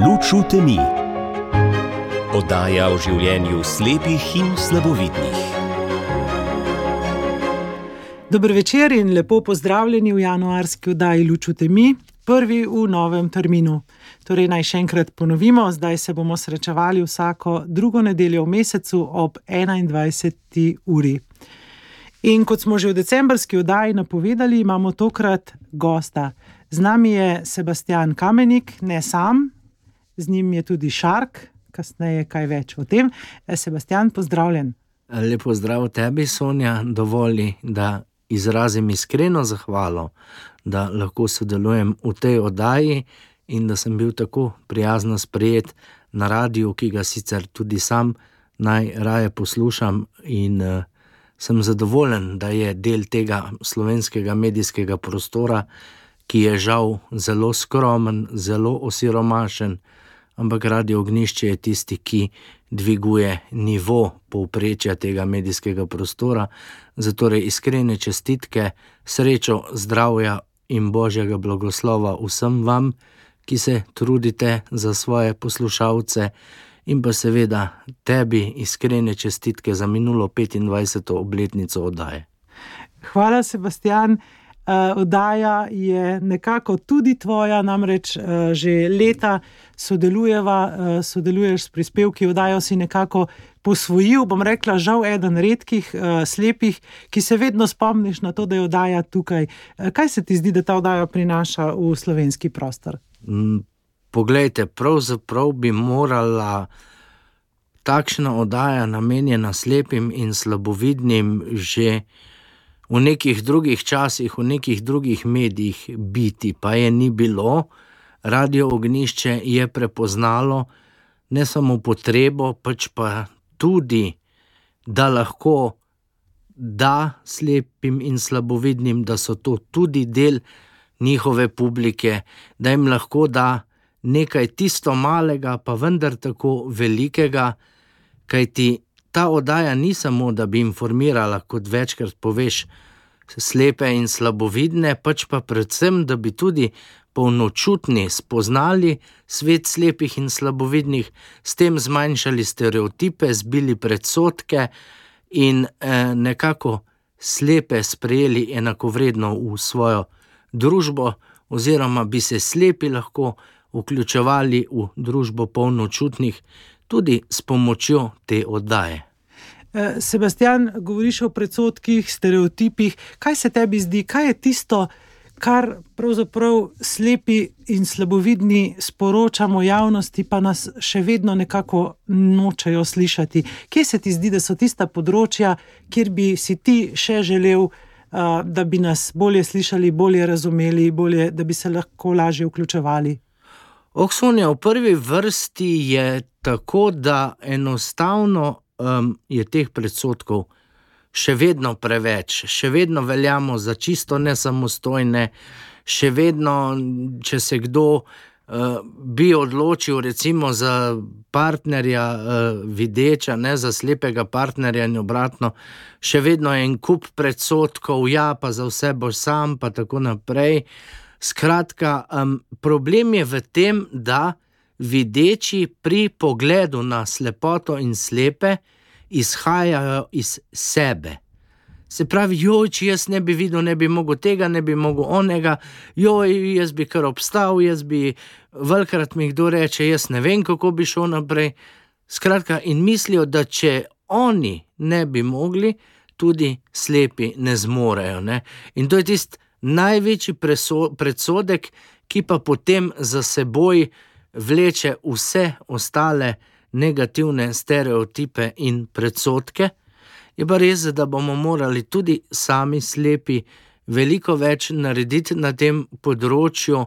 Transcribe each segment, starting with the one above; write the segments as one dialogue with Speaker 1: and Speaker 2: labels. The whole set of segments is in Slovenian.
Speaker 1: Luč v temi. Oddaja o življenju slepih in slabovidnih.
Speaker 2: Dobro večer in lepo pozdravljeni v januarski oddaji Luč v temi, prvi v novem terminu. Torej, naj še enkrat ponovimo, zdaj se bomo srečevali vsako drugo nedeljo v mesecu ob 21. uri. In kot smo že v decembrski oddaji napovedali, imamo tokrat gosta. Z nami je Sebastian Kamenik, ne sam, z njim je tudi Šark, kasneje kaj več o tem. E, Sebastian, pozdravljen.
Speaker 3: Lepo zdrav tebi, Sonja, dovoli, da izrazim iskreno zahvalo, da lahko sodelujem v tej oddaji in da sem bil tako prijazno sprejet na radiju, ki ga sicer tudi sam najraje poslušam. In uh, sem zadovoljen, da je del tega slovenskega medijskega prostora, ki je žal zelo skromen, zelo osiromašen ampak radio ognišče je tisti, ki dviguje nivo povprečja tega medijskega prostora. Zato iskrene čestitke, srečo, zdravja in božjega blagoslova vsem vam, ki se trudite za svoje poslušalce, in pa seveda tebi iskrene čestitke za minulo 25. obletnico oddaje.
Speaker 2: Hvala, Sebastian. Uh, oddaja je nekako tudi tvoja, namreč uh, že leta sodelujeva, uh, sodeluješ s prispevki, oddajo si nekako posvojil. Bom rekla, žal, eden redkih uh, slepih, ki se vedno spomniš na to, da je oddaja tukaj. Uh, kaj se ti zdi, da ta oddaja prinaša v slovenski prostor?
Speaker 3: Mm, poglejte, pravzaprav bi morala takšna oddaja, namenjena slepim in slabovidnim, že v nekih drugih časih, v nekih drugih medijih biti, pa je ni bilo. Radio ognišče je prepoznalo ne samo potrebo, pač pa tudi, da lahko da slepim in slabovidnim, da so to tudi del njihove publike, da jim lahko da nekaj tisto malega, pa vendar tako velikega, kajti ta oddaja ni samo, da bi informirala, kot večkrat poveš, slepe in slabovidne, pač pa predvsem, da bi tudi polnočutni spoznali svet slepih in slabovidnih, s tem zmanjšali stereotipe, zbili predsotke in eh, nekako slepe sprejeli enakovredno v svojo družbo, oziroma bi se slepi lahko vključevali v družbo polnočutnih tudi s pomočjo te oddaje.
Speaker 2: Eh, Sebastian, govoriš o predsotkih, stereotipih. Kaj se tebi zdi, kaj je tisto, kar pravzaprav slepi in slabovidni sporočamo javnosti, pa nas še vedno nekako nočejo slišati? Kje se ti zdi, da so tista področja, kjer bi si ti še želel, eh, da bi nas bolje slišali, bolje razumeli, bolje, da bi se lahko lažje vključevali?
Speaker 3: Oksonja v prvi vrsti je tako, da enostavno um, je teh predsotkov še vedno preveč, še vedno veljamo za čisto nesamostojne, še vedno, če se kdo uh, bi odločil, recimo za partnerja, uh, videča, ne za slepega partnerja in obratno, še vedno je en kup predsotkov, ja, pa za vse boš sam, pa tako naprej. Skratka, um, problem je v tem, da videči pri pogledu na slepoto in slepe izhajajo iz sebe. Se pravi, joj, če jaz ne bi videl, ne bi mogel tega, ne bi mogel onega, joj, jaz bi kar obstal, jaz bi velikrat mi kdo reče, jaz ne vem, kako bi šel naprej. Skratka, in mislijo, da če oni ne bi mogli, tudi slepi ne zmorejo. Ne? In to je tisti največji predsodek, ki pa potem za seboj vleče vse ostale negativne stereotipe in predsotke. Je pa res, da bomo morali tudi sami slepi veliko več narediti na tem področju,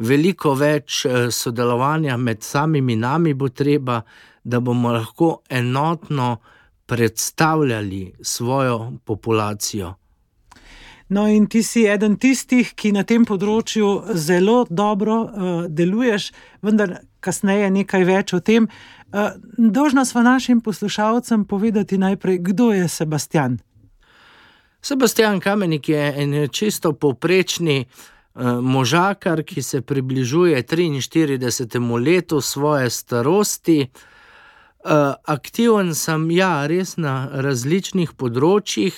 Speaker 3: veliko več eh, sodelovanja med samimi nami bo treba, da bomo lahko enotno predstavljali svojo populacijo.
Speaker 2: No, in ti si eden tistih, ki na tem področju zelo dobro uh, deluješ, vendar kasneje nekaj več o tem. Uh, Dožna smo našim poslušalcem povedati najprej, kdo je Sebastian.
Speaker 3: Sebastian Kamenik je en čisto povprečni možakar, ki se približuje 43. letu svoje starosti. Uh, aktiven sem, ja, res na različnih področjih.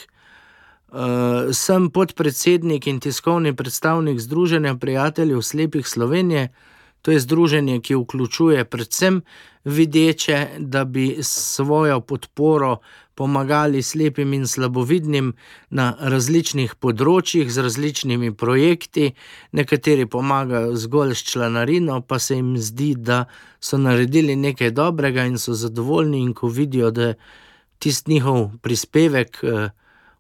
Speaker 3: Uh, sem podpredsednik in tiskovni predstavnik Združenja prijateljev slepih Slovenije. To je združenje, ki vključuje predvsem videče, da bi svojo podporo pomagali slepim in slabovidnim na različnih področjih z različnimi projekti. Nekateri pomagajo zgolj s članarino, pa se jim zdi, da so naredili nekaj dobrega in so zadovoljni, in ko vidijo, da tisti njihov prispevek. Eh,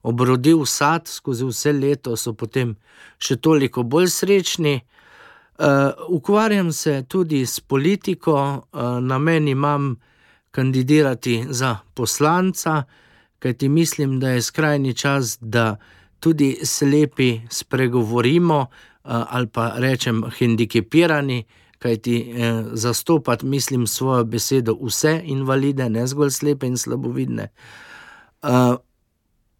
Speaker 3: obrodil sad skozi vse leto, so potem še toliko bolj srečni. Uh, ukvarjam se tudi s politiko, uh, namen imam kandidirati za poslanca, kajti mislim, da je skrajni čas, da tudi slepi spregovorimo uh, ali pa rečem, hendikepirani, kajti uh, zastopati mislim svojo besedo vse invalide, ne zgolj slepe in slabovidne.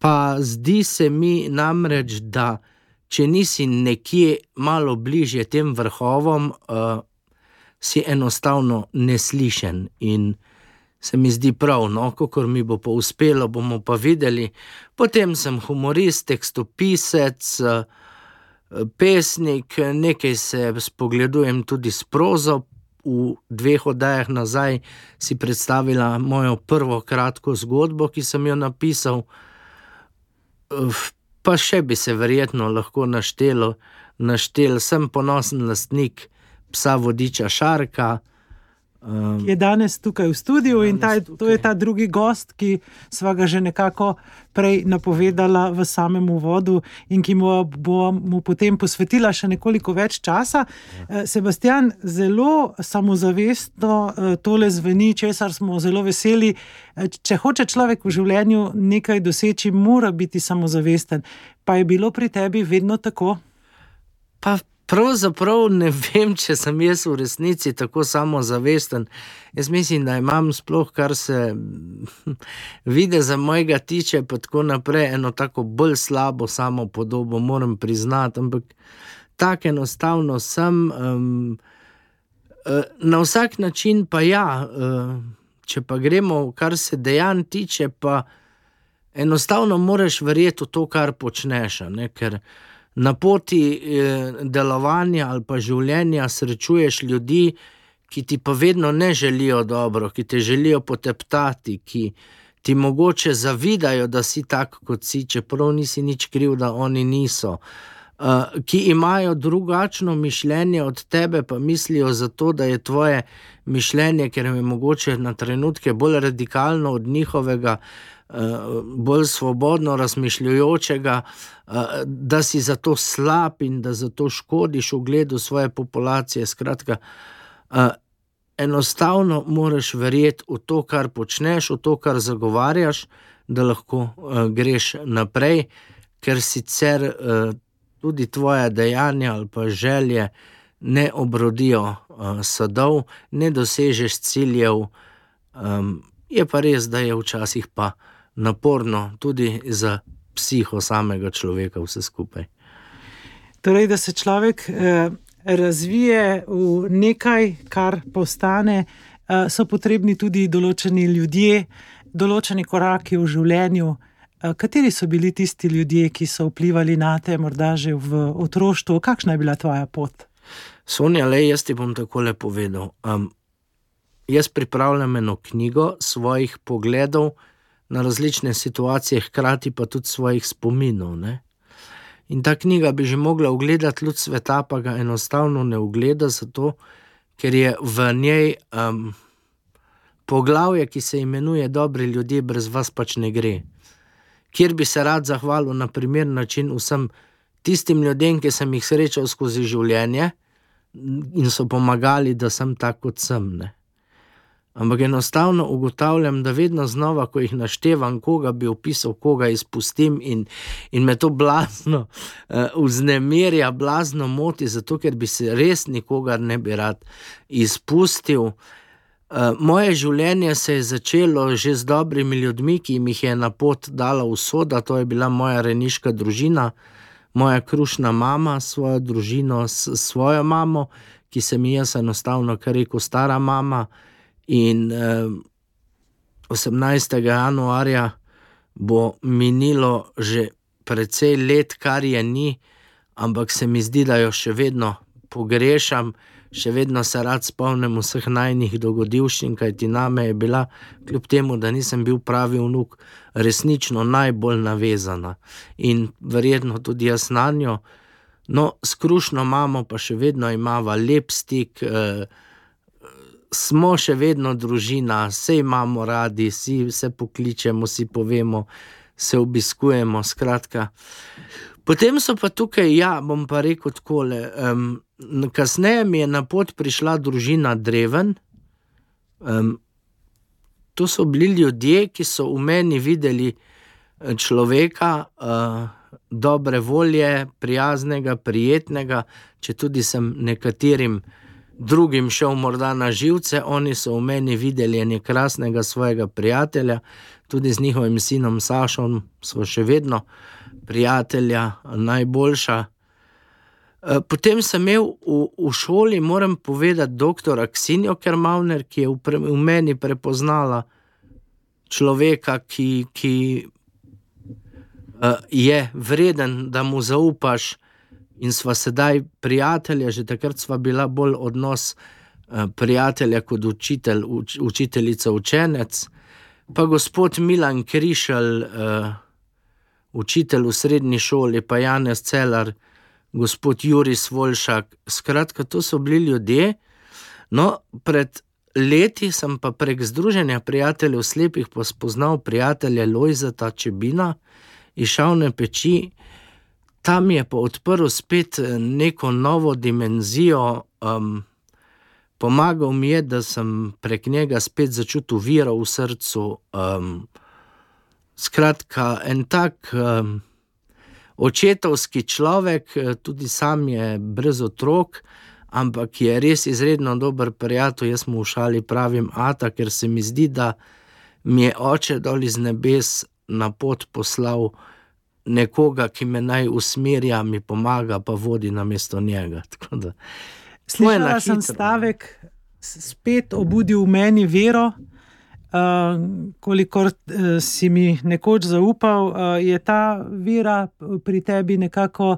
Speaker 3: Pa zdi se mi namreč, da če nisi nekje malo bližje tem vrhovom, uh, si enostavno neslišen. In se mi zdi prav, no, kako mi bo pa uspelo, bomo pa videli. Potem sem humorist, tekstopisec, uh, pesnik, nekaj se spogledujem tudi s prozo. V dveh oddajah nazaj si predstavila mojo prvo kratko zgodbo, ki sem jo napisal. Pa še bi se verjetno lahko naštelo, naštel sem ponosen lastnik psa vodiča Šarka.
Speaker 2: Um, je danes tukaj v studiu in ta, to je ta drugi gost, ki smo ga že nekako prej napovedala v samem uvodu in ki mu bomo potem posvetila še nekoliko več časa. Ja. Sebastian, zelo samozavestno eh, tole zveni, česar smo zelo veseli. Eh, če hoče človek v življenju nekaj doseči, mora biti samozavesten. Pa je bilo pri tebi vedno tako?
Speaker 3: Pa Pravzaprav ne vem, če sem jaz v resnici tako samozavesten. Jaz mislim, da imam sploh, kar se vidi za mojega tiče, pa tako naprej, eno tako bolj slabo samo podobo, moram priznati. Ampak tako enostavno sem. Um, na vsak način pa ja, uh, če pa gremo, kar se dejanj tiče, pa enostavno moraš verjeti v to, kar počneš. Ne, ker, na poti eh, delovanja ali pa življenja srečuješ ljudi, ki ti pa vedno ne želijo dobro, ki te želijo poteptati, ki ti mogoče zavidajo, da si tak kot si, čeprav nisi nič kriv, da oni niso. Uh, ki imajo drugačno mišljenje od tebe, pa mislijo zato, da je tvoje mišljenje, ker je mogoče na trenutke bolj radikalno od njihovega, uh, bolj svobodno razmišljajočega, da si zato slab in da zato škodiš ugledu svoje populacije. Skratka, enostavno moraš verjeti v to, kar počneš, v to, kar zagovarjaš, da lahko greš naprej, ker sicer tudi tvoje dejanja ali pa želje ne obrodijo sadov, ne dosežeš ciljev. Um, je pa res, da je včasih pa uh, naporno tudi za psiho samega človeka, vse skupaj.
Speaker 2: Torej, da se človek eh, razvije v nekaj, kar postane, eh, so potrebni tudi določeni ljudje, določeni koraki v življenju. Kateri so bili tisti ljudje, ki so vplivali na te, morda že v otroštvu, kakšna je bila tvoja pot?
Speaker 3: Sonja, le jaz ti bom tako le povedal. Um, jaz pripravljam eno knjigo svojih pogledov, na različne situacije, hkrati pa tudi svojih spominov. Ne? In ta knjiga bi že mogla ogledati ljud sveta, pa ga enostavno ne ogleda, zato ker je v njej um, poglavje, ki se imenuje Dobri ljudje, brez vas pač ne gre. Kjer bi se rad zahvalil na primer način vsem tistim ljudem, ki sem jih srečal skozi življenje in so pomagali, da sem tako kot sem. Ne? Ampak enostavno ugotavljam, da vedno znova, ko jih naštevam, koga bi opisal, koga izpustim, in, in me to blazno uh, vznemirja, blazno moti, zato ker bi se res nikogar ne bi rad izpustil. Moje življenje se je začelo že z dobrimi ljudmi, ki jim jih je na pot dala usoda, to je bila moja reniška družina, moja krušna mama, svojo družino, s svojo mamo, ki se mi je enostavno, kar rekel, stara mama. In 18. januarja bo minilo že precej let, kar je ni, ampak se mi zdi, da jo še vedno pogrešam še vedno se rad spomnim vseh najnih dogodivščin, kaj ti name je bila, kljub temu, da nisem bil pravi vnuk, resnično najbolj navezana in verjetno tudi jaz na njo. No, skrušno imamo, pa še vedno imamo lep stik, eh, smo še vedno družina, vse imamo radi, vsi se pokličemo, si povemo, se obiskujemo. Skratka. Potem so pa tukaj, ja, bom pa rekel tako. Um, kasneje mi je na pot prišla družina Dreven. Um, to so bili ljudje, ki so v meni videli eh, človeka, uh, dobre volje, prijaznega, prijetnega, če tudi sem nekaterim drugim šel morda na živce, oni so v meni videli nekaj krasnega svojega prijatelja, tudi z njihovim sinom Sašom smo še vedno prijatelja, najboljša. Eh, potem sem imel v, v šoli, moram povedati, dr. Aksinjo Kermavner, ki je v, pre, v meni prepoznala človeka, ki, ki uh, je vreden, da mu zaupaš, in sva sedaj prijatelja, že takrat sva bila bolj odnos uh, prijatelja kot učitelj, uč, učiteljica, učenec. Pa gospod Milan Krišal, uh, učitelj v srednji šoli, pa Janez Celar gospod Juris Volšak. Skratka, to so bili ljudje. No, pred leti sem pa prek Združenja prijateljev slepih spoznal prijatelja Lojzata Čebina iz Šavne peči. Tam je pa odprl spet eh, neko novo dimenzijo, um, pomagal mi je, da sem prek njega spet začutil viro v srcu. Um, skratka, en tak. Um, očetovski človek, eh, tudi sam je brez otrok, ampak je res izredno dober prijatelj. Jaz mu v šali pravim Ata, ker se mi zdi, da mi je oče dol iz nebes na pot poslal nekoga, ki me naj usmerja, mi pomaga, pa vodi na mesto njega.
Speaker 2: Slišala sem stavek, spet obudil v meni vero. Uh, kolikor uh, si mi nekoč zaupal, uh, je ta vera pri tebi nekako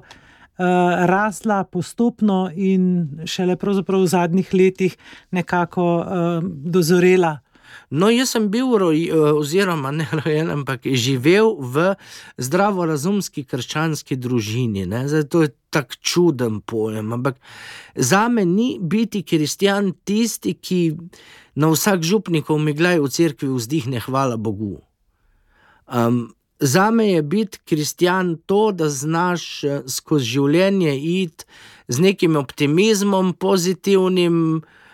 Speaker 2: rasla postopno in šele v zadnjih letih nekako dozorela.
Speaker 3: No, jaz sem bil roj, oziroma ne rojen, ampak živel v zdravorazumski krščanski družini. Zato je tako čuden pojem. Ampak za me ni biti kristjan tisti, ki na vsak župnikov miglaj v cerkvi vzdihne hvala Bogu. Um, za me je biti kristjan to, da znaš eh, skozi življenje iti z nekim optimizmom, pozitivnim uh,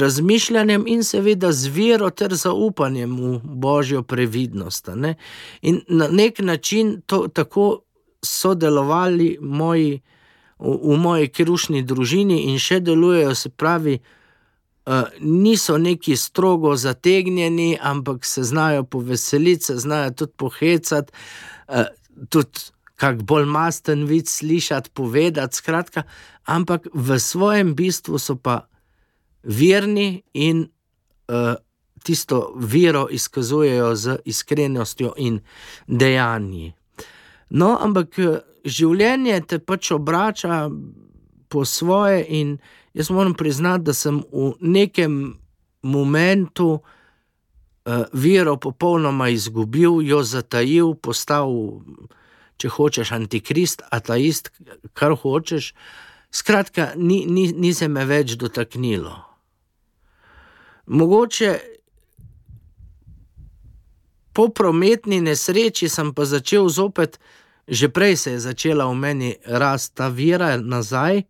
Speaker 3: razmišljanjem in seveda z vero ter zaupanjem v božjo previdnost. Ne? In na nek način to, tako so delovali moji. V, v moji krušni družini in še delujejo, se pravi, Eh, niso neki strogo zategnjeni, ampak se znajo poveseliti, se znajo tudi pohecati, uh, tudi kak bolj masten vid slišati, povedati. Skratka, ampak v svojem bistvu so pa verni in uh, tisto vero izkazujejo z iskrenostjo in dejanji. No, ampak življenje te pač obrača po svoje in Jaz moram priznati, da sem v nekem momentu uh, vero popolnoma izgubil, jo zatajil, postal, če hočeš, antikrist, ateist, kar hočeš. Skratka, ni, ni, ni se me več dotaknilo. Mogoče po prometni nesreči sem pa začel zopet, že prej se je začela v meni rasti ta vira nazaj.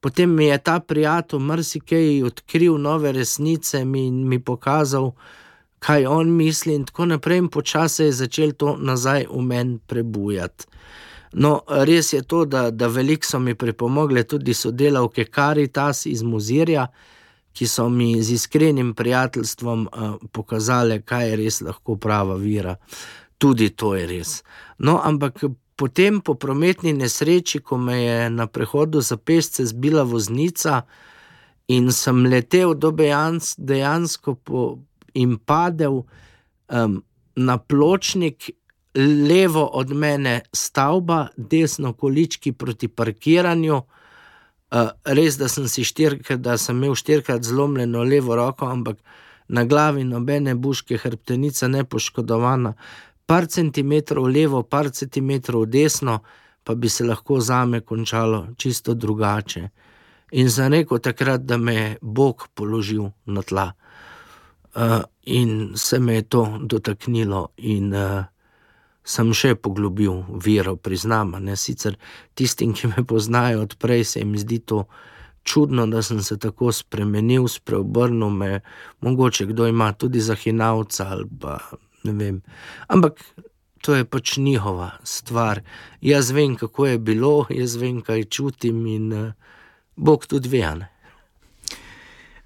Speaker 3: Potem mi je ta prijatelj marsikaj odkril nove resnice in mi pokazal, kaj on misli, in tako naprej. In počasi je začel to nazaj v meni prebujati. No, res je to, da, da veliko so mi pripomogle tudi sodelavke Karitas iz Muzirja, ki so mi z iskrenim prijateljstvom uh, pokazale, kaj je res lahko prava vira. Tudi to je res. No, ampak potem po prometni nesreči, ko me je na prehodu za pešce zbila voznica in sem letel do Bejans, dejansko po, in padel um, na pločnik, levo od mene stavba, desno količki proti parkiranju. Uh, res, da sem, štirkrat, da sem imel štirikrat zlomljeno levo roko, ampak na glavi nobene buške hrbtenica ne poškodovana, par centimetrov levo, par centimetrov desno, pa bi se lahko za me končalo čisto drugače. In za neko takrat, da me je Bog položil na tla. Uh, in se me je to dotaknilo, in uh, sem še poglobil vero, priznam. Ne sicer tistim, ki me poznajo odprej, se jim zdi to čudno, da sem se tako spremenil, spreobrnil me, mogoče kdo ima tudi za hinavca ali pa ne vem. Ampak to je pač njihova stvar. Jaz vem, kako je bilo, jaz vem, kaj čutim in uh, Bog tudi ve.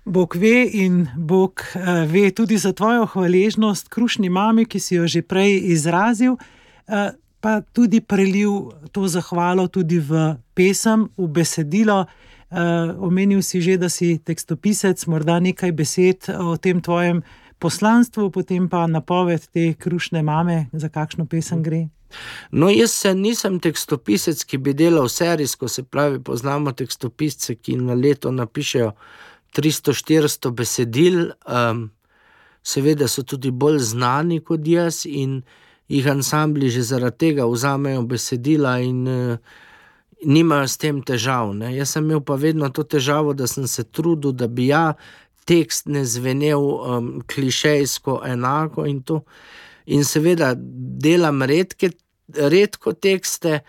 Speaker 2: Bog ve in Bog uh, ve tudi za tvojo hvaležnost, krušni mami, ki si jo že prej izrazil, uh, pa tudi prelil to zahvalo tudi v pesem, v besedilo. Uh, omenil si že, da si tekstopisec, morda nekaj besed o tem tvojem poslanstvu, potem pa napoved te krušne mame, za kakšno pesem gre.
Speaker 3: No, jaz se nisem tekstopisec, ki bi delal serijsko, se pravi, poznamo tekstopisce, ki na leto napišejo 300-400 besedil, um, seveda so tudi bolj znani kot jaz in jih ansambli že zaradi tega vzamejo besedila in uh, nimajo s tem težav. Ne. Jaz sem imel pa vedno to težavo, da sem se trudil, da bi ja tekst ne zvenel um, klišejsko enako in to. In seveda delam redke, redko tekste,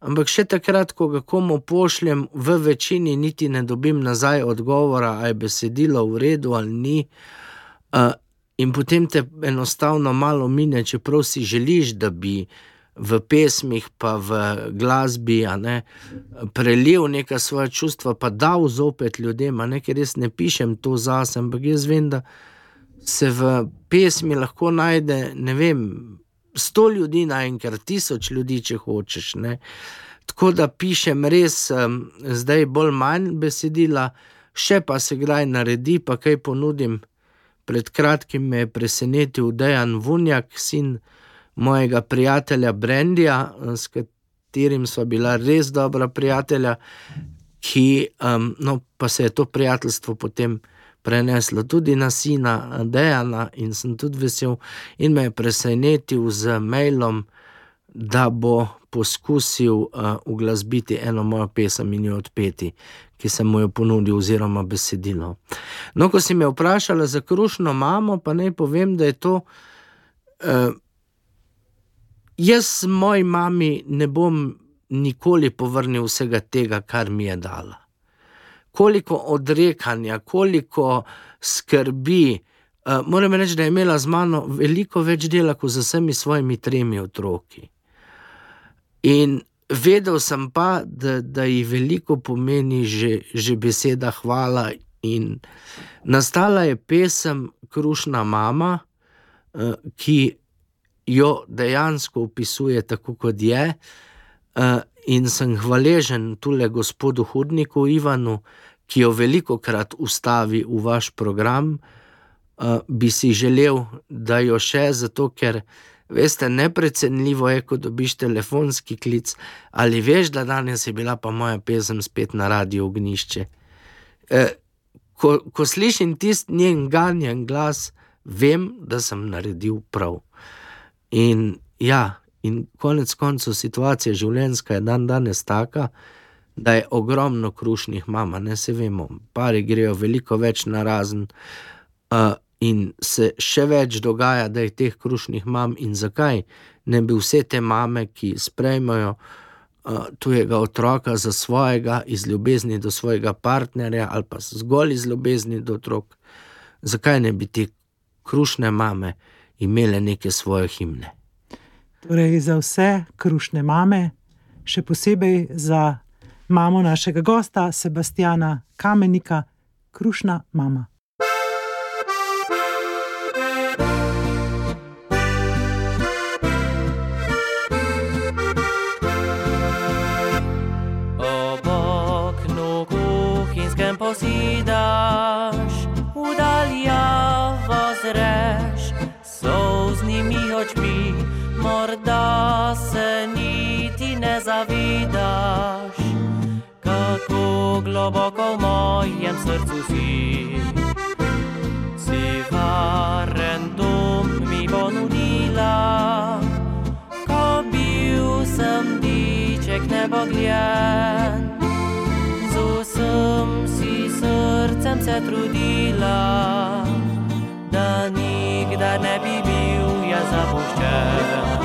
Speaker 3: ampak še takrat, ko ga komu pošljem, v večini niti ne dobim nazaj odgovora, ali je besedilo v redu ali ni. In potem te enostavno malo mine, čeprav si želiš, da bi v pesmih, pa v glasbi, ne, prelil neka svoje čustva, pa dal zopet ljudem, ne, ker res ne pišem to zase, ampak jaz vem, da se v pesmi lahko najde, ne vem, sto ljudi naenkrat, tisoč ljudi, če hočeš. Ne. Tako da pišem res, um, zdaj bolj manj besedila, še pa se kdaj naredi, pa kaj ponudim. Pred kratkim me je presenetil Dejan Vunjak, sin mojega prijatelja Brendija, s katerim sva bila res dobra prijatelja, ki um, no, pa se je to prijateljstvo potem preneslo tudi na sina Dejana in sem tudi vesel, in me je presenetil z mailom, da bo poskusil uh, uglasbiti eno mojo pesem in jo odpeti. Ki sem mu jo ponudil, oziroma besedilo. No, ko si me vprašala za krušno mamo, pa naj povem, da je to uh, Jaz moji mami ne bom nikoli povrnil vsega tega, kar mi je dala. Koliko odrekanja, koliko skrbi. Uh, moram reči, da je imela z mano veliko več dela kot z vsemi svojimi tremi otroki. In vedel sem pa, da, da ji veliko pomeni že, že beseda hvala. In nastala je pesem Krušna mama, uh, ki jo dejansko opisuje tako, kot je. Uh, in sem hvaležen tudi gospodu Hudniku Ivanu, ki jo veliko krat ustavi v vaš program. Uh, bi si želel, da jo še, zato ker veste, neprecenljivo je, ko dobiš telefonski klic ali veš, da danes je bila pa moja pesem spet na radio ognišče. Uh, ko, ko slišim tisti njen ganjen glas, vem, da sem naredil prav. In ja, in konec koncev situacija življenjska je dan danes taka, da je ogromno krušnih mama, ne se vemo, pari grejo veliko več na razen. Uh, In se še več dogaja, da je teh krušnih mam, in zakaj ne bi vse te mame, ki sprejmejo uh, tujega otroka za svojega, iz ljubezni do svojega partnerja, ali pa zgolj iz ljubezni do otrok, zakaj ne bi te krušne mame imele neke svoje himne.
Speaker 2: Torej, za vse krušne mame, še posebej za mamo našega gosta, Sebastiana Kamenika, krušna mama.
Speaker 4: Globoko v mojem srcu si. Si varen dom mi bo nudila, ko bil sem diček nebogljen vsem si srcem se trudila, da nikdar ne bi bil jaz zapuščen.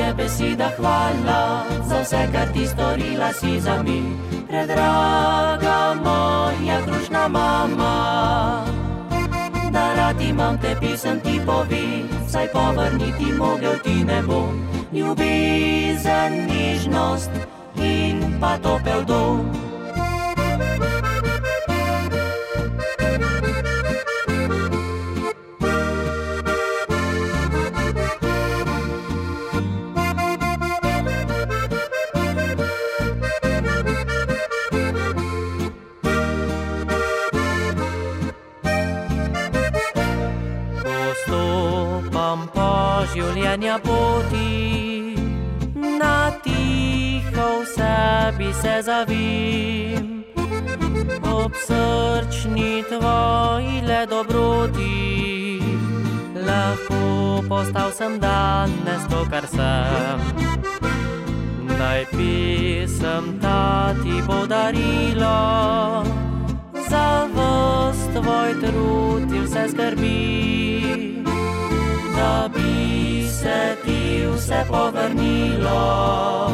Speaker 4: Je beseda hvala za vse, kar ti storila si za mi, predraga moja krušna mama da rad imam te pisem ti povi, saj povrniti mogel ti ne bom. Ljubezen, nižnost in pa topel dom. Zavim, ob srčni tvoji le dobroti. Lahko postal sem danes to, kar sem. Naj pisem ta ti bo darilo, za vse tvoj trud in vse skrbi da bi se ti vse povrnilo,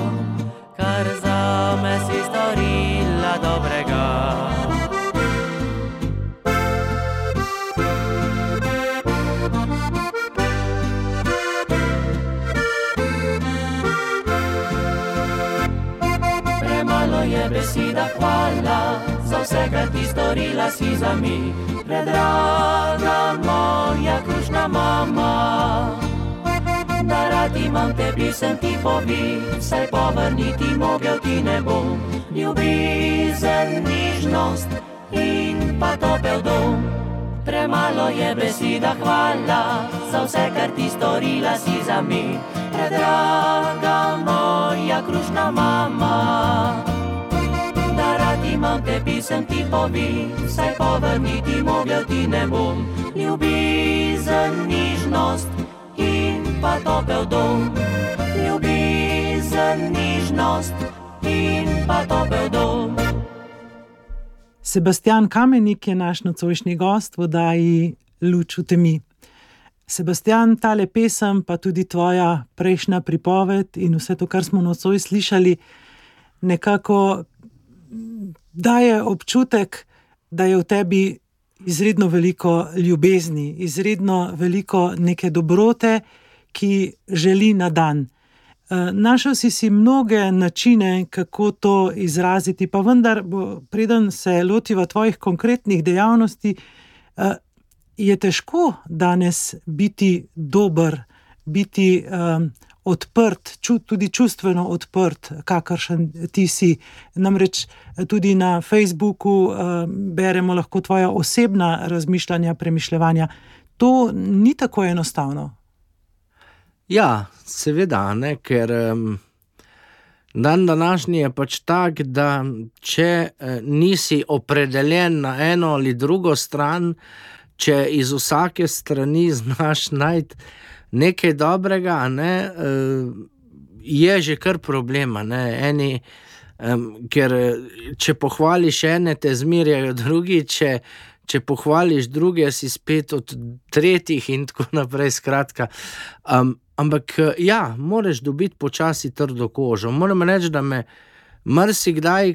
Speaker 4: storila si za mi, predraga moja krušna mama. Da rad imam te pisem ti povi, saj povrniti mogel ti ne bom. Ljubezen, nižnost in pa topel dom. Premalo je beseda hvala za vse, kar ti storila si za mi, predraga moja krušna mama imam te pisem ti povi, saj povrniti mogel ti ne bom. Ljubezen, nižnost in pa topel dom. Ljubezen, nižnost in pa topel dom.
Speaker 2: Sebastian Kamenik je naš nocojšnji gost v oddaji Luč v temi. Sebastian, tale pesem, pa tudi tvoja prejšnja pripoved in vse to, kar smo nocoj slišali, nekako daje občutek, da je v tebi izredno veliko ljubezni, izredno veliko neke dobrote, ki želi na dan. Eh, našel si si mnoge načine, kako to izraziti, pa vendar, preden se lotiva tvojih konkretnih dejavnosti, eh, je težko danes biti dober, biti um, odprt, ču, tudi čustveno odprt, kakršen ti si. Namreč tudi na Facebooku uh, beremo lahko tvoja osebna razmišljanja, premišljanja. To ni tako enostavno.
Speaker 3: Ja, seveda, ne, ker um, dan današnji je pač tak, da če uh, nisi opredeljen na eno ali drugo stran, če iz vsake strani znaš najti nekaj dobrega, ne, eh, je že kar problema. Eni, ker če pohvališ ene, te zmerjajo drugi, če, če pohvališ druge, si spet od tretjih in tako naprej. Skratka, um, ampak ja, moraš dobiti počasi trdo kožo. Moram reči, da me marsikdaj,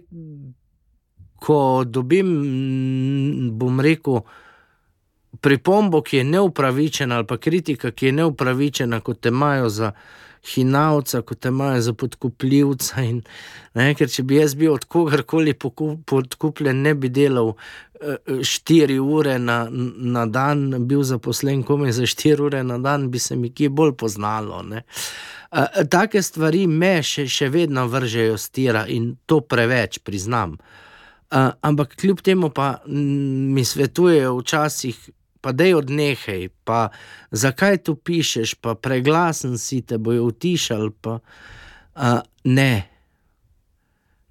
Speaker 3: ko dobim, bom rekel, pripombo, ki je neupravičena, ali pa kritika, ki je neupravičena, kot te imajo za hinavca, kot te imajo za podkupljivca. In, ne, ker če bi jaz bil od kogarkoli podkupljen, ne bi delal uh, štiri ure na, na dan, bil zaposlen komaj za štiri ure na dan, bi se mi kje bolj poznalo. Ne. Uh, take stvari me še, še vedno vržejo stira in to preveč priznam. Uh, ampak kljub temu pa mi svetujejo včasih, pa da je odnehaj, pa zakaj tu pišeš, pa preglasen si te bojo utišali. Pa, uh, ne,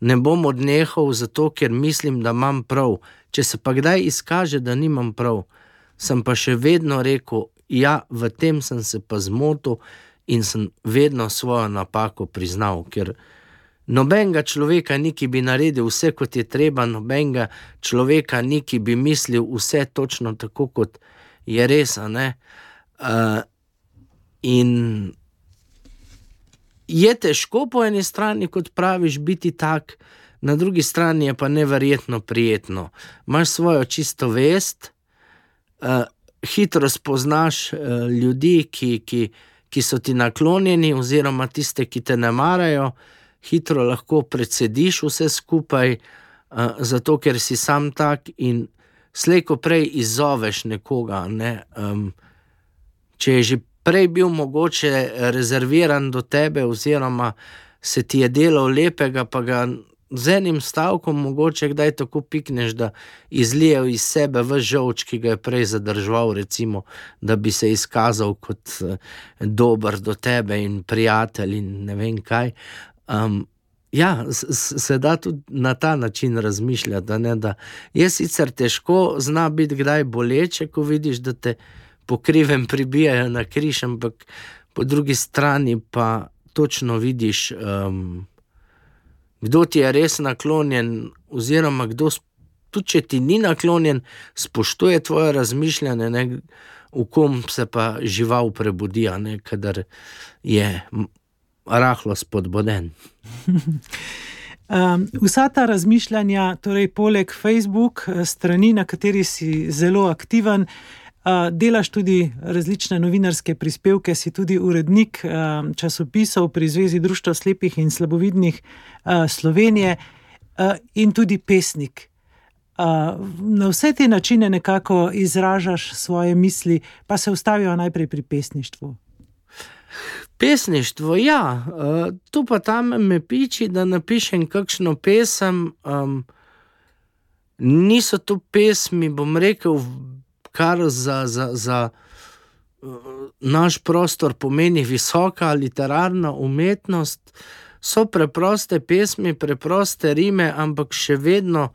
Speaker 3: ne bom odnehal zato, ker mislim, da imam prav. Če se pa kdaj izkaže, da nimam prav, sem pa še vedno rekel, ja, v tem sem se pa zmotil in sem vedno svojo napako priznal. Ker nobenega človeka ni, ki bi naredil vse, kot je treba, nobenega človeka ni, ki bi mislil vse točno tako, kot je res. Uh, in je težko po eni strani, kot praviš, biti tak, na drugi strani je pa neverjetno prijetno. Imáš svojo čisto vest, uh, hitro spoznaš uh, ljudi, ki, ki, ki so ti naklonjeni, oziroma tiste, ki te ne marajo hitro lahko predsediš vse skupaj, uh, zato ker si sam tak in slejko prej izzoveš nekoga. Ne? Um, če je že prej bil mogoče rezerviran do tebe, oziroma se ti je delo lepega, pa ga z enim stavkom mogoče kdaj tako pikneš, da izlijejo iz sebe v žoč, ki ga je prej zadržal, recimo, da bi se izkazal kot uh, dober do tebe in prijatelj in ne vem kaj. Um, ja, se da tudi na ta način razmišljati. Da ne, da je sicer težko, zna biti kdaj boleče, ko vidiš, da te pokrivem pribijajo na križ, ampak po drugi strani pa točno vidiš, um, kdo ti je res naklonjen, oziroma kdo, tudi če ti ni naklonjen, spoštuje tvoje razmišljanje. Ne, V kom se pa žival prebudi, kadar je rahlo spodbuden.
Speaker 2: Um, vsa ta razmišljanja, torej poleg Facebook, eh, strani, na kateri si zelo aktiven, uh, delaš tudi različne novinarske prispevke, si tudi urednik um, časopisov pri Zvezi Društva slepih in slabovidnih uh, Slovenije uh, in tudi pesnik. Uh, na vse te načine nekako izražaš svoje misli, pa se ustavijo najprej pri pesništvu.
Speaker 3: Pesništvo, ja, uh, tu pa tam me piči, da napišem kakšno pesem. Um, niso to pesmi, bom rekel, kar za, za, za uh, naš prostor pomeni visoka literarna umetnost. So preproste pesmi, preproste rime, ampak še vedno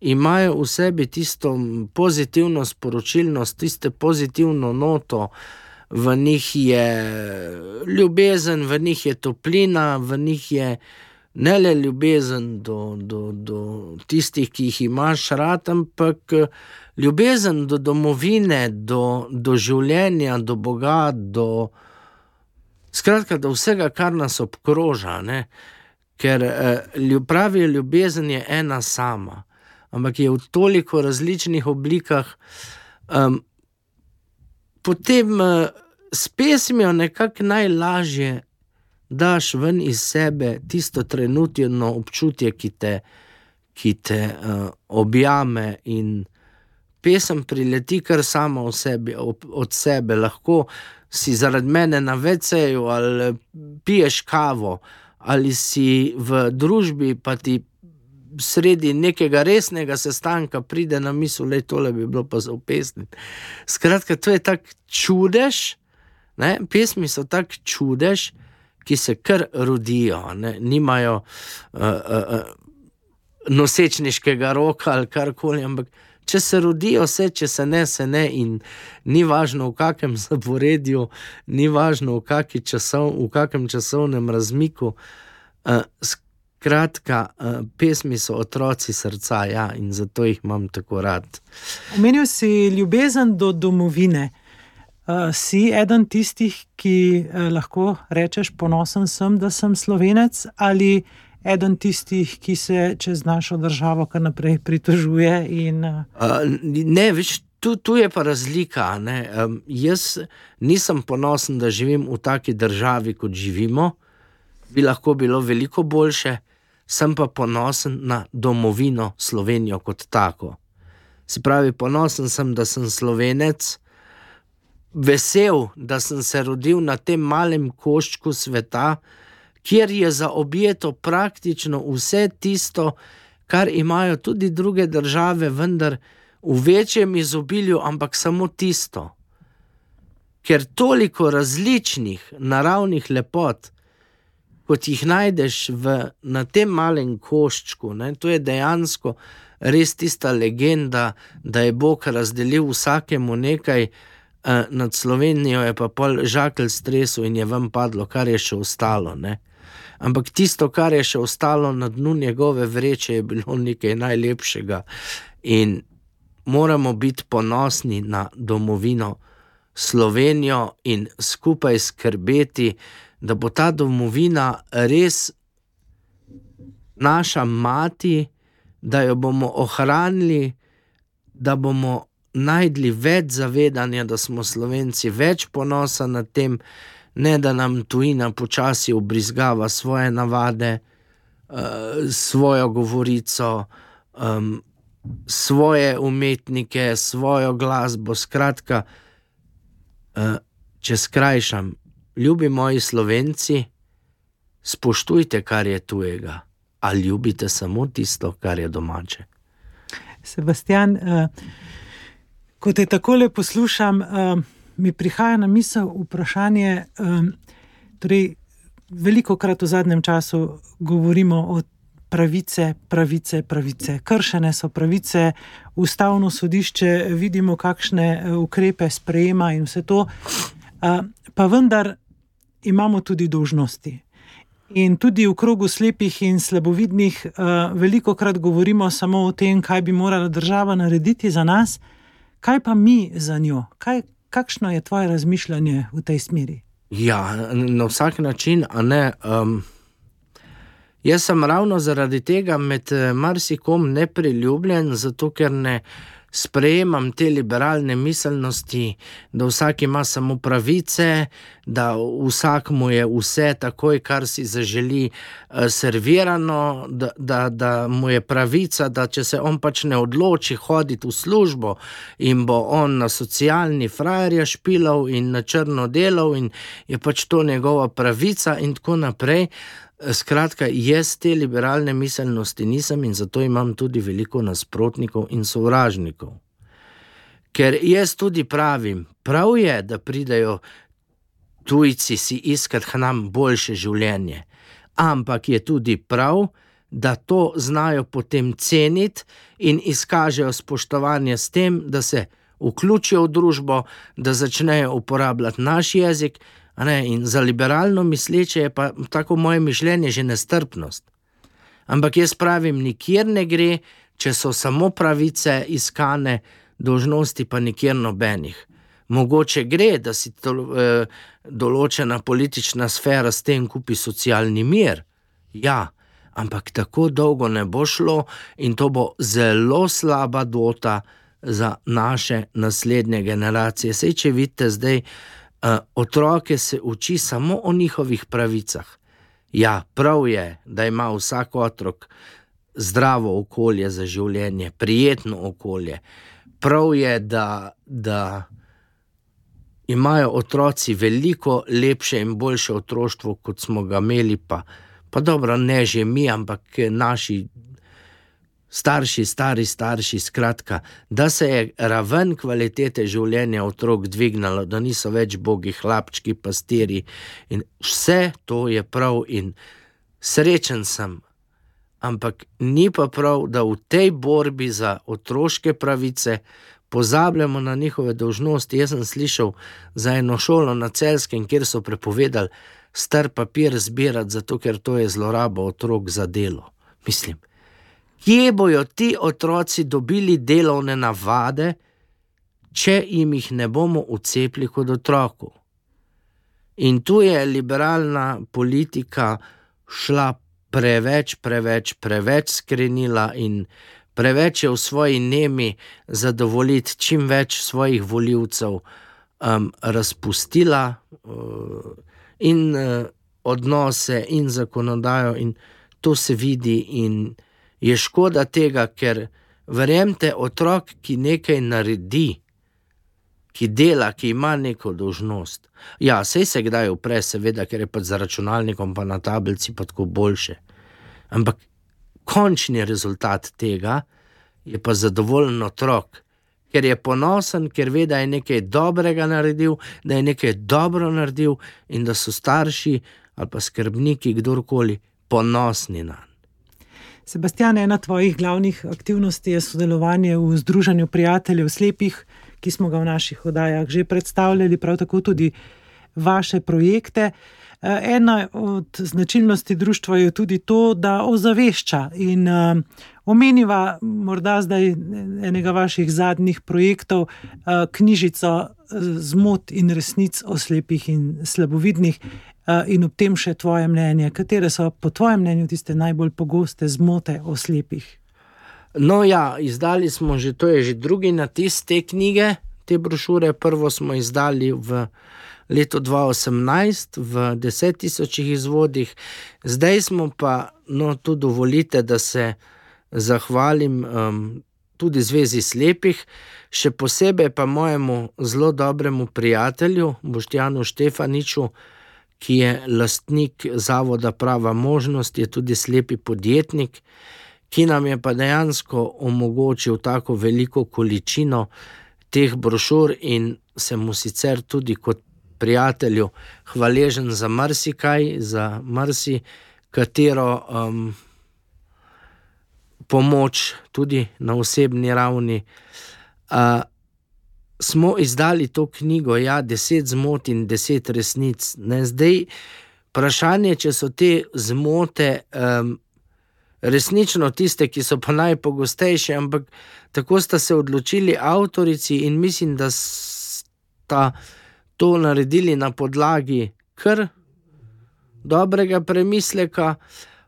Speaker 3: imajo v sebi tisto pozitivno sporočilnost, tisto pozitivno noto. Uh, v njih je ljubezen, v njih je toplina, v njih je ne le ljubezen do, do, do tistih, ki jih imaš rad, ampak ljubezen do domovine, do, do življenja, do Boga, do, skratka, do vsega, kar nas obkroža. Ne? Ker eh, pravi ljubezen je ena sama, ampak je v toliko različnih oblikah. Um, potem uh, s pesmijo nekako najlažje daš ven iz sebe tisto trenutno občutje, ki te, ki te uh, objame in pesem prileti kar sama sebi, ob, od sebe. Lahko si zaradi mene na veceju ali piješ kavo. Ali si v družbi, pa ti sredi nekega resnega sestanka pride na misel, da je tole bi bilo pa za upesniti. Skratka, to je tako čudež, ne? pesmi so tako čudež, ki se kar rodijo, ne? nimajo uh, uh, uh, nosečniškega roka ali karkoli. Ampak če se rodijo, vse, če se ne, se ne. In ni važno v kakem zaporedju, ni važno v, časov, v kakem časovnem razmiku. Uh, Kratka, uh, pesmi so otroci srca ja, in zato jih imam tako rad.
Speaker 2: Omenil si ljubezen do domovine. Uh, si eden tistih, ki uh, lahko rečeš, ponosen sem, da sem slovenec, ali eden tistih, ki se čez našo državo kar naprej pritožuje. In, uh...
Speaker 3: Uh, ne, več tu, tu je pa razlika. Um, jaz nisem ponosen, da živim v taki državi, kot živimo, bi lahko bilo veliko boljše, sem pa ponosen na domovino Slovenijo kot tako. Se pravi, ponosen sem, da sem slovenec, vesel, da sem se rodil na tem malem koščku sveta, kjer je zaobjeto praktično vse tisto, kar imajo tudi druge države, vendar v večjem izobilju, ampak samo tisto. Ker toliko različnih naravnih lepot, kot jih najdeš v, na tem malem koščku, ne, to je dejansko res tista legenda, da je Bog razdelil vsakemu nekaj, eh, nad Slovenijo je pa pol žakelj stresu in je vam padlo, kar je še ostalo. Ne. Ampak tisto, kar je še ostalo na dnu njegove vreče, je bilo nekaj najlepšega. In moramo biti ponosni na domovino Slovenijo in skupaj skrbeti, da bo ta domovina res naša mati, da jo bomo ohranili, da bomo najdli več zavedanja, da smo Slovenci, več ponosa na tem, ne da nam tujina počasi obrizgava svoje navade, uh, svojo govorico. Um, svoje umetnike, svojo glasbo. Skratka, eh, če skrajšam, ljubi moji slovenci, spoštujte, kar je tujega, ali ljubite samo tisto, kar je domače.
Speaker 2: Sebastian, eh, ko te tako le poslušam, eh, mi prihaja na misel vprašanje. Torej, veliko krat v zadnjem času govorimo o pravice, pravice, pravice. Kršene so pravice, ustavno sodišče, vidimo, kakšne ukrepe sprejema in vse to. Eh, pa vendar imamo tudi dožnosti. In tudi v krogu slepih in slabovidnih, eh, veliko krat govorimo samo o tem, kaj bi morala država narediti za nas, kaj pa mi za njo. Kaj, kakšno je tvoje razmišljanje v tej smeri?
Speaker 3: Ja, na vsak način, a ne. Um... Jaz sem ravno zaradi tega med eh, marsikom nepriljubljen, zato ker ne sprejemam te liberalne miselnosti, da vsak ima samo pravice, da vsak mu je vse takoj, kar si zaželi, eh, servirano, da, da, da mu je pravica, da če se on pač ne odloči hoditi v službo in bo on na socialni frajerja špilal in na črno delal in je pač to njegova pravica in tako naprej. Skratka, jaz te liberalne miselnosti nisem in zato imam tudi veliko nasprotnikov in sovražnikov. Ker jaz tudi pravim, prav je, da pridejo tujci si iskati nam boljše življenje, ampak je tudi prav, da to znajo potem ceniti in izkažejo spoštovanje s tem, da se vključijo v družbo, da začnejo uporabljati naš jezik, In za liberalno misleče je pa tako moje mišljenje že nestrpnost. Ampak jaz pravim, nikjer ne gre, če so samo pravice iskane, dožnosti pa nikjer nobenih. Mogoče gre, da si to, eh, določena politična sfera s tem kupi socialni mir. Ja, ampak tako dolgo ne bo šlo in to bo zelo slaba dota za naše naslednje generacije. Sej, če vidite zdaj, uh, otroke se uči samo o njihovih pravicah. Ja, prav je, da ima vsak otrok zdravo okolje za življenje, prijetno okolje. Prav je, da, da imajo otroci veliko lepše in boljše otroštvo, kot smo ga imeli, pa, pa dobro, ne že mi, ampak naši starši, stari starši, skratka, da se je raven kvalitete življenja otrok dvignila, da niso več bogi, hlapčki, pastiri in vse to je prav in srečen sem. Ampak ni pa prav, da v tej borbi za otroške pravice pozabljamo na njihove dožnosti. Jaz sem slišal za eno šolo na celskem, kjer so prepovedali star papir zbirati, zato ker to je zloraba otrok za delo. Mislim, kje bojo ti otroci dobili delovne navade, če jim jih ne bomo ucepili kot otroku. In tu je liberalna politika šla preveč, preveč, preveč skrenila in preveč je v svoji nemi zadovoljiti čim več svojih voljivcev, um, razpustila uh, in uh, odnose, in zakonodajo, in to se vidi, in je škoda tega, ker verjemite, otrok, ki nekaj naredi. Ki dela, ki ima neko dožnost. Ja, vse se kdaj upre, seveda, ker je pač za računalnikom, pa na tablici, pa tako boljše. Ampak končni rezultat tega je pa zadovoljen otrok, ker je ponosen, ker ve, da je nekaj dobrega naredil, da je nekaj dobro naredil in da so starši ali pa skrbniki, kdorkoli, ponosni na njega.
Speaker 2: Sebastian, ena tvojih glavnih aktivnosti je sodelovanje v Združenju prijateljev slepih, ki smo ga v naših oddajah že predstavljali, prav tako tudi vaše projekte. Eh, ena od značilnosti društva je tudi to, da ozavešča in uh, omeniva morda zdaj enega vaših zadnjih projektov, uh, knjižico Zmot in resnic o slepih in slabovidnih. In ob tem še tvoje mnenje, katere so po tvojem mnenju tiste najbolj pogoste zmote o slepih?
Speaker 3: No, ja, izdali smo že, to je že drugi natis te knjige, te brošure. Prvo smo izdali v letu 2018 v 10.000 izvodih, zdaj smo pa, no, tu dovolite, da se zahvalim um, tudi Zvezi slepih, še posebej pa mojemu zelo dobremu prijatelju Boštjanu Štefaniču, ki je lastnik Zavoda Prava Možnost, je tudi slepi podjetnik. Ki nam je pa dejansko omogočil tako veliko količino teh brošur, in se mu sicer tudi kot prijatelju hvaležen za marsikaj, za marsikatero um, pomoč, tudi na osebni ravni. Uh, smo izdali to knjigo, ja, deset zmot in deset resnic. Ne? Zdaj, vprašanje, če so te zmote. Um, Resnično tiste, ki so pa najpogostejše, ampak tako sta se odločili avtorici, in mislim, da sta to naredili na podlagi kar dobrega premisleka.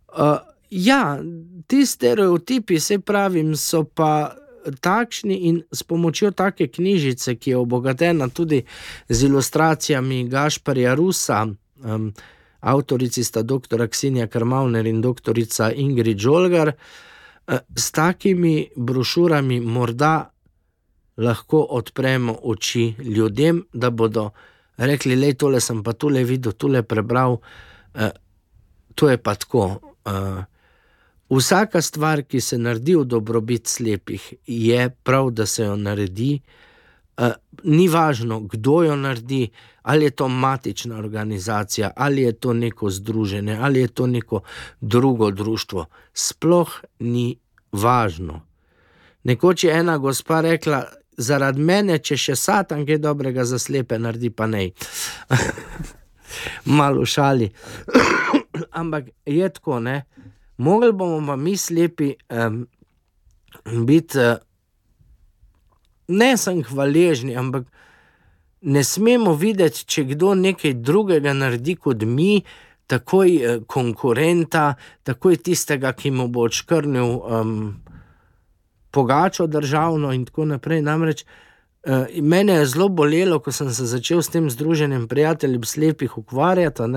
Speaker 3: Uh, ja, ti stereotipi, se pravim, so pa takšni in s pomočjo take knjižice, ki je obogatena tudi z ilustracijami Gašparja Rusa. Um, Avtorici sta dr. Ksenija Krmavner in dr. Ingrid Žolgar. S takimi brošurami morda lahko odpremo oči ljudem, da bodo rekli: Le tole sem pa tole videl, tole prebral. Uh, to je pa tako. Uh, vsaka stvar, ki se naredi v dobrobit slepih, je prav, da se jo naredi. Uh, ni važno, kdo jo naredi, ali je to matična organizacija, ali je to neko združenje, ali je to neko drugo društvo. Sploh ni važno. Nekoč je ena gospa rekla: zaradi mene, če še satan kaj dobrega za slepe naredi, pa ne. Malo šali. Ampak je tako, ne. Mogli bomo pa mi slepi um, biti uh, ne samo hvaležni, ampak ne smemo videti, če kdo nekaj drugega naredi kot mi. Takoj eh, konkurenta, takoj tistega, ki mu bo odškrnil um, pogačo državno in tako naprej. Namreč uh, mene je zelo bolelo, ko sem se začel s tem združenjem prijateljev slepih ukvarjati.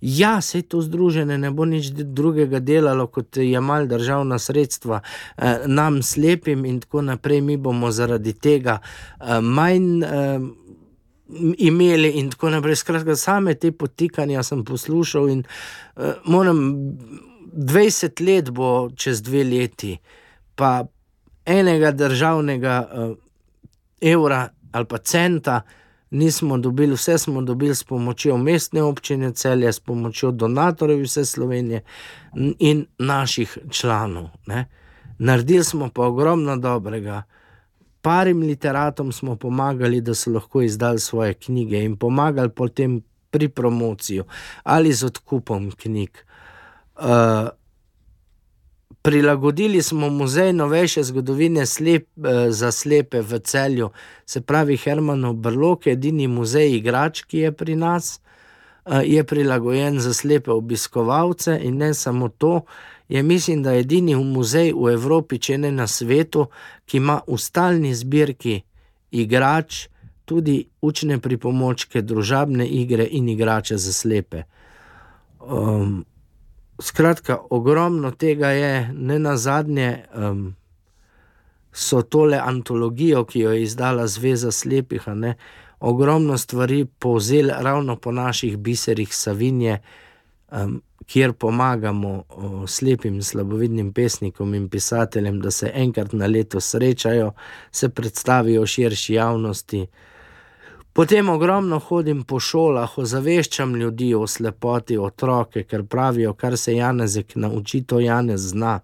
Speaker 3: Ja, se to združenje ne bo nič drugega delalo, kot je mal državna sredstva eh, nam slepim, in tako naprej. Mi bomo zaradi tega eh, manj eh, imeli, in tako naprej. Skratka, same te potikanja sem poslušal in eh, moram, 20 let bo čez dve leti, pa enega državnega uh, evra ali pa centa nismo dobili, vse smo dobili s pomočjo mestne občine celje, s pomočjo donatorjev vse Slovenije in naših članov. Ne. Naredili smo pa ogromno dobrega. Parim literatom smo pomagali, da so lahko izdali svoje knjige in pomagali potem pri promociji ali z odkupom knjig. Uh, Prilagodili smo muzej novejše zgodovine slep, eh, za slepe v celju, se pravi Hermanov Brlok, edini muzej igrač, ki je pri nas, eh, je prilagojen za slepe obiskovalce in ne samo to, je mislim, da edini muzej v Evropi, če ne na svetu, ki ima v stalni zbirki igrač, tudi učne pripomočke, družabne igre in igrače za slepe. Um, skratka, ogromno tega je, ne na zadnje, um, so tole antologijo, ki jo je izdala Zveza slepih, ne, ogromno stvari povzeli ravno po naših biserih Savinje, um, kjer pomagamo o, slepim, slabovidnim pesnikom in pisateljem, da se enkrat na leto srečajo, se predstavijo širši javnosti. Potem ogromno hodim po šolah, ozaveščam ljudi o slepoti otroke, ker pravijo, kar se Janezek nauči, to Janez zna.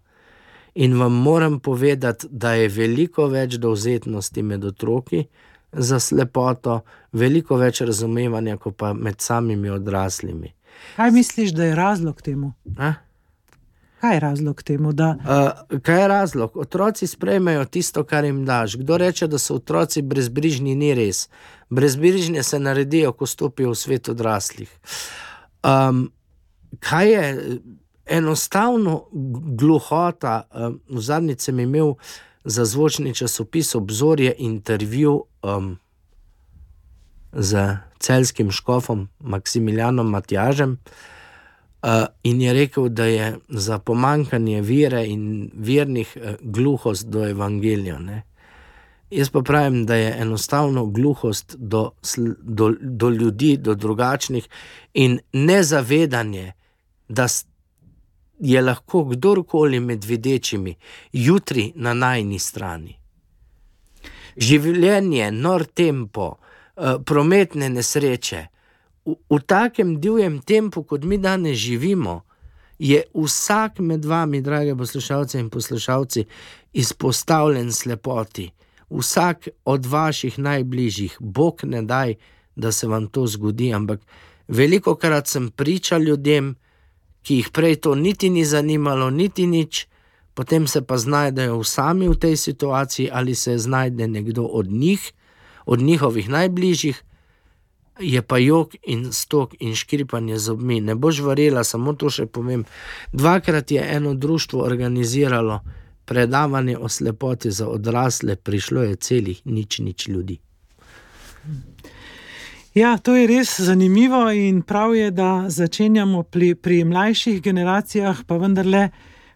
Speaker 3: In vam moram povedati, da je veliko več dovzetnosti med otroki za slepoto, veliko več razumevanja, kot pa med samimi odraslimi.
Speaker 2: Kaj misliš, da je razlog temu?
Speaker 3: A?
Speaker 2: Kaj je razlog temu? Da...
Speaker 3: Uh, kaj je razlog? Otroci sprejmejo tisto, kar jim daš. Kdo reče, da so otroci brezbrižni, ni res. Brezbrižni se naredijo, ko stopijo v svet odraslih. Um, kaj je enostavno gluhota? Um, v zadnjič sem imel za zvočni časopis obzorje intervju um, z celskim škofom Maksimilijanom Matjažem. Uh, in je rekel, da je za pomankanje vire in vernih uh, gluhost do evangelija. Ne? Jaz pa pravim, da je enostavno gluhost do, do, do ljudi, do drugačnih in nezavedanje, da je lahko kdorkoli med videčimi jutri na najni strani. Življenje, nor tempo, uh, prometne nesreče, v, takem divjem tempu, kot mi danes živimo, je vsak med vami, drage poslušalce in poslušalci, izpostavljen slepoti. Vsak od vaših najbližjih, Bog ne daj, da se vam to zgodi, ampak veliko krat sem pričal ljudem, ki jih prej to niti ni zanimalo, niti nič, potem se pa znajdejo sami v tej situaciji ali se znajde nekdo od njih, od njihovih najbližjih, je pa jog in stok in škripanje z obmi. Ne boš varila, samo to še povem. Dvakrat je eno društvo organiziralo predavanje o slepoti za odrasle, prišlo je celih nič, nič ljudi.
Speaker 2: Ja, to je res zanimivo in prav je, da začenjamo pri, pri mlajših generacijah, pa vendarle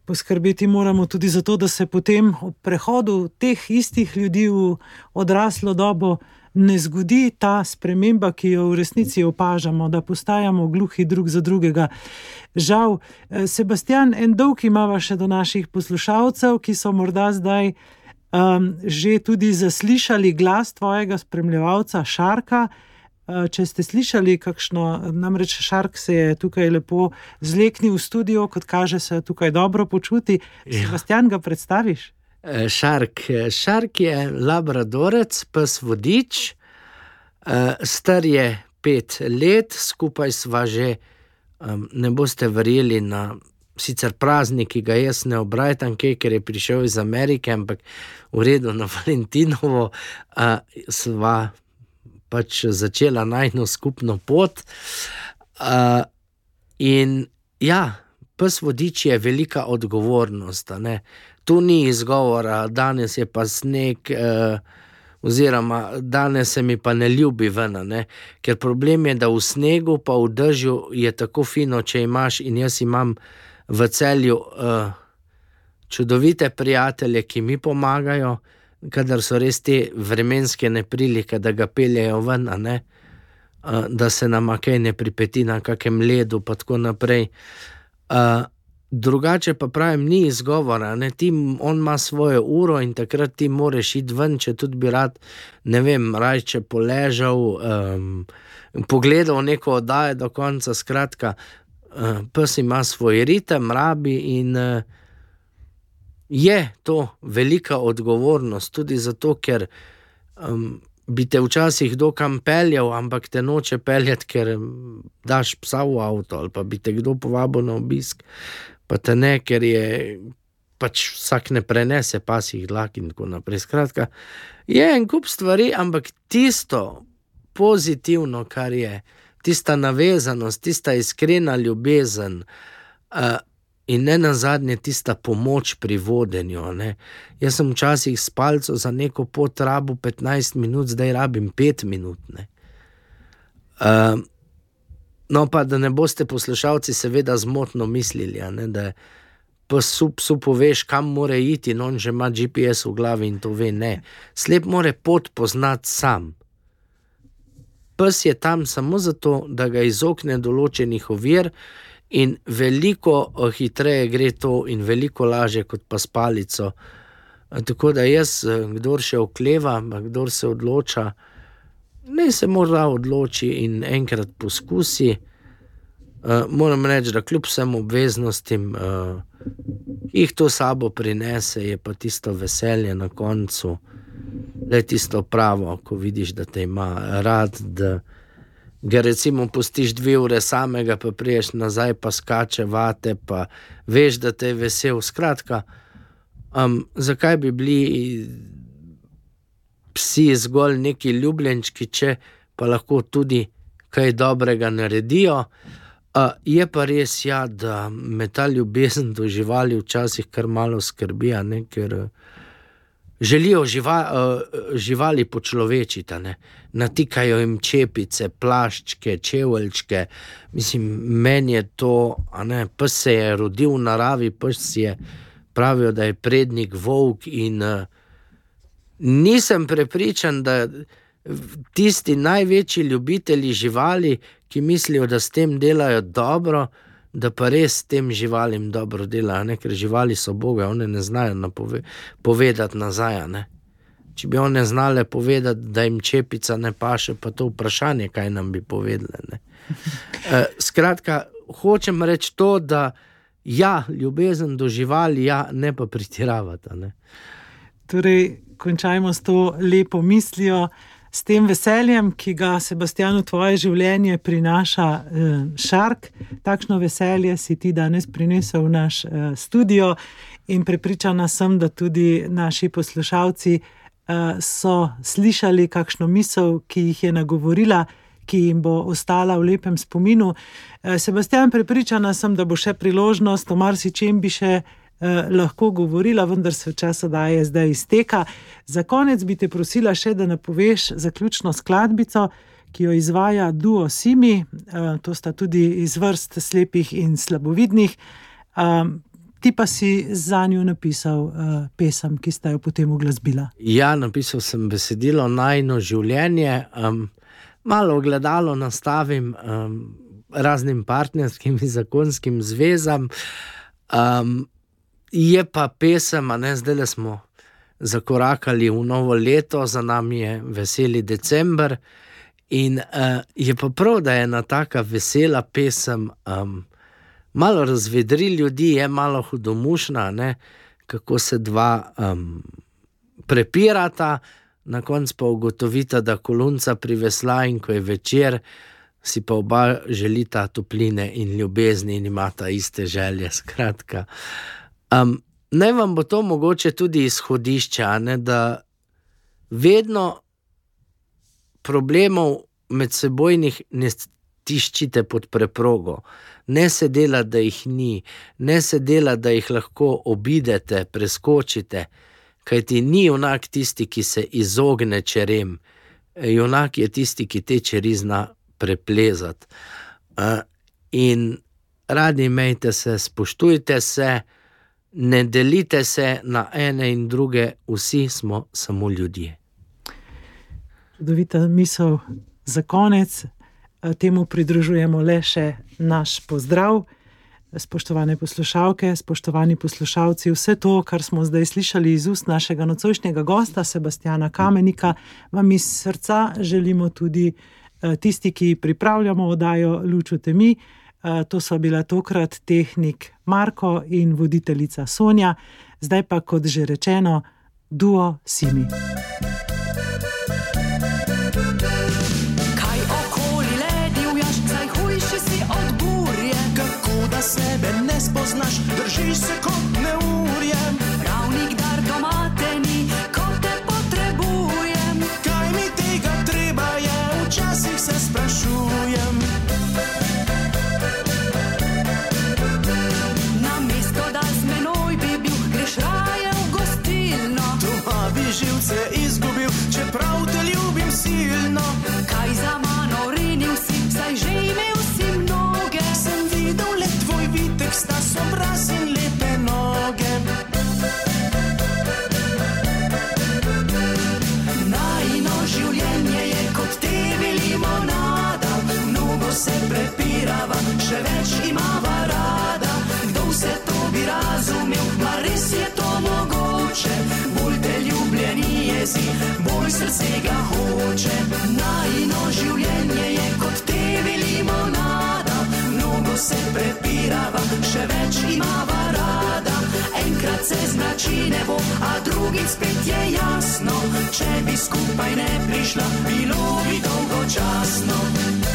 Speaker 2: poskrbeti moramo tudi za to, da se potem ob prehodu teh istih ljudi v odraslo dobo ne zgodi ta sprememba, ki jo v resnici opažamo, da postajamo gluhi drug za drugega. Žal, eh, Sebastian, en dolg imamo še do naših poslušalcev, ki so morda zdaj um, že tudi zaslišali glas tvojega spremljevalca Šarka. Eh, če ste slišali, kakšno, namreč Šark se je tukaj lepo zleknil v studio, kot kaže, se tukaj dobro počuti. Ja. Sebastian, ga predstaviš?
Speaker 3: Šark. Šark je labradorec, pes vodič, eh, star je pet let, skupaj sva že, ne boste verjeli, na sicer praznik, ki ga jaz ne obrajam, ker je prišel iz Amerike, ampak v redu na Valentinovo, sva pač začela najno skupno pot. In ja, pes vodič je velika odgovornost tu ni izgovora, danes je pa sneg, eh, oziroma danes se mi pa ne ljubi ven. Ne? Ker problem je, da v snegu, pa v dežju je tako fino, če imaš in jaz imam v celju eh, čudovite prijatelje, ki mi pomagajo, kadar so res te vremenske neprilike, da ga peljejo ven, eh, da se nam kaj ne pripeti na kakem ledu, pa tako naprej. Uh, Drugače pa pravim, ni izgovora, ne? ti on ima svojo uro in takrat ti moraš iti ven, če tudi bi rad, ne vem, rajče poležal, um, pogledal neko oddajo do konca. Skratka, uh, pes ima svoj ritem, rabi in uh, je to velika odgovornost, tudi zato, ker um, bi te včasih kdo kam peljal, ampak te noče peljati, ker daš psa v avto ali pa bi te kdo povabil na obisk pa te ne, ker je pač vsak ne prenese pasih dlak in tako naprej. Skratka, je en kup stvari, ampak tisto pozitivno, kar je, tista navezanost, tista iskrena ljubezen, uh, In ne na zadnje tista pomoč pri vodenju. Ne. Jaz sem včasih spal za neko pot rabu 15 minut, zdaj rabim 5 minut. Uh, no, pa da ne boste poslušalci, seveda, zmotno mislili, ne, da psu, psu poveš, kam mora iti, in on že ima GPS v glavi in to ve. Ne. Slep mora pot poznati sam. Pes je tam samo zato, da ga izogne določenih ovir, in veliko eh, hitreje gre to, in veliko lažje kot pa s palico. Tako da jaz, eh, kdo še okleva, kdo se odloča, ne se mora odloči in enkrat poskusi. Uh, moram reči, da kljub vsem obveznostim, uh, ki jih to sabo prinese, je pa tisto veselje na koncu, je tisto pravo, ko vidiš, da te ima rad. Ga recimo pustiš dve ure samega, pa priješ nazaj, pa skače vate, pa veš, da te je vesel. Skratka, um, zakaj bi bili psi zgolj neki ljubljenčki, če pa lahko tudi kaj dobrega naredijo? Je pa res, ja, da me ta ljubezen do živali včasih kar malo skrbi, ne, ker uh, želijo živa, uh, živali počlovečiti, natikajo jim čepice, plaščke, čevlčke. Mislim, meni je to, ne, pes se je rodil v naravi, pes je pravijo, da je prednik volk. In uh, nisem prepričan, da tisti največji ljubitelji živali, ki mislijo, da s tem delajo dobro da pa res tem živalim dobro dela, ne? ker živali so boge, one ne znajo povedati nazaj. Ne? Če bi one znale povedati, da jim čepica ne paše, pa to vprašanje, kaj nam bi povedali. E, skratka, hočem reči to, da ja, ljubezen do živali, ja, ne pa pretiravata. Ne?
Speaker 2: Torej, končajmo s to lepo mislijo s tem veseljem, ki ga Sebastian v tvoje življenje prinaša eh, Šark. Takšno veselje si ti danes prinesel v naš eh, studio in prepričana sem, da tudi naši poslušalci eh, so slišali kakšno misel, ki jih je nagovorila. Ki jim bo ostala v lepem spominu. Sebastian, prepričana sem, da bo še priložnost, o marsičem bi še Eh, lahko govorila, vendar se čas daje zdaj izteka. Za konec bi te prosila še, da napoveš zaključno skladbico, ki jo izvaja Duo Simi, eh, to sta tudi iz vrst slepih in slabovidnih. Eh, ti pa si za njo napisal uh, pesem, ki sta jo potem uglasbila.
Speaker 3: Ja, napisal sem besedilo Najno življenje, um, malo gledalo nastavim um, raznim partnerskim in zakonskim zvezam. Um, je pa pesem, ne zdaj le smo zakorakali v novo leto, za nami je veseli decembr. In uh, je pa prav, da je ena taka vesela pesem, um, malo razvedri ljudi, je malo hudomušna, ne? kako se dva um, prepirata, na koncu pa ugotovita, da kolunca privesla in ko je večer, si pa oba želita topline in ljubezni in imata iste želje. Skratka. Um, naj vam bo to mogoče tudi izhodišče, ne, da vedno problemov med sebojnih ne tiščite pod preprogo, ne se dela, da jih ni, ne se dela, da jih lahko obidete, preskočite, kajti ni junak tisti, ki se izogne čerem, junak je tisti, ki te čeri zna preplezati. In radi imejte se, spoštujte se ne delite se na ene in druge, vsi smo samo ljudje.
Speaker 2: Čudovita misel za konec. Temu pridružujemo le še naš pozdrav. Spoštovane poslušalke, spoštovani poslušalci, vse to, kar smo zdaj slišali iz ust našega nocojšnjega gosta, Sebastiana Kamenika, vam iz srca želimo tudi eh, tisti, ki pripravljamo oddajo Luč v temi. To so bila tokrat tehnik Marko in voditeljica Sonja, zdaj pa, kot že rečeno, duo Simi.
Speaker 5: Kaj okoli ledi, ujaš, zdaj hujši si od burje, kako da sebe ne spoznaš, držiš se kot se izgubil, čeprav te ljubim silno.
Speaker 6: Kaj za mano rinil si, saj že imel si mnoge.
Speaker 5: Sem videl le tvoj vitek, sta obraz in lepe noge.
Speaker 6: Najino življenje je kot TV limonada, mnogo se prepirava, še več imava rada. Kdo vse to bi razumel, ma res je to mogoče. Jezi, bolj srce ga hoče. Najino življenje je kot TV limonada, mnogo se prepirava, še več imava rada. Enkrat se zmrači nebo, a drugič spet je jasno. Če bi skupaj ne prišla, bilo bi dolgočasno.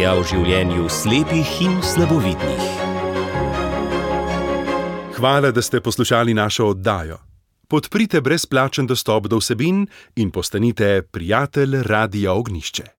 Speaker 1: Oddaja o življenju slepih in slabovidnih.
Speaker 7: Hvala, da ste poslušali našo oddajo. Podprite brezplačen dostop do vsebin in postanite prijatelj Radia Ognišče.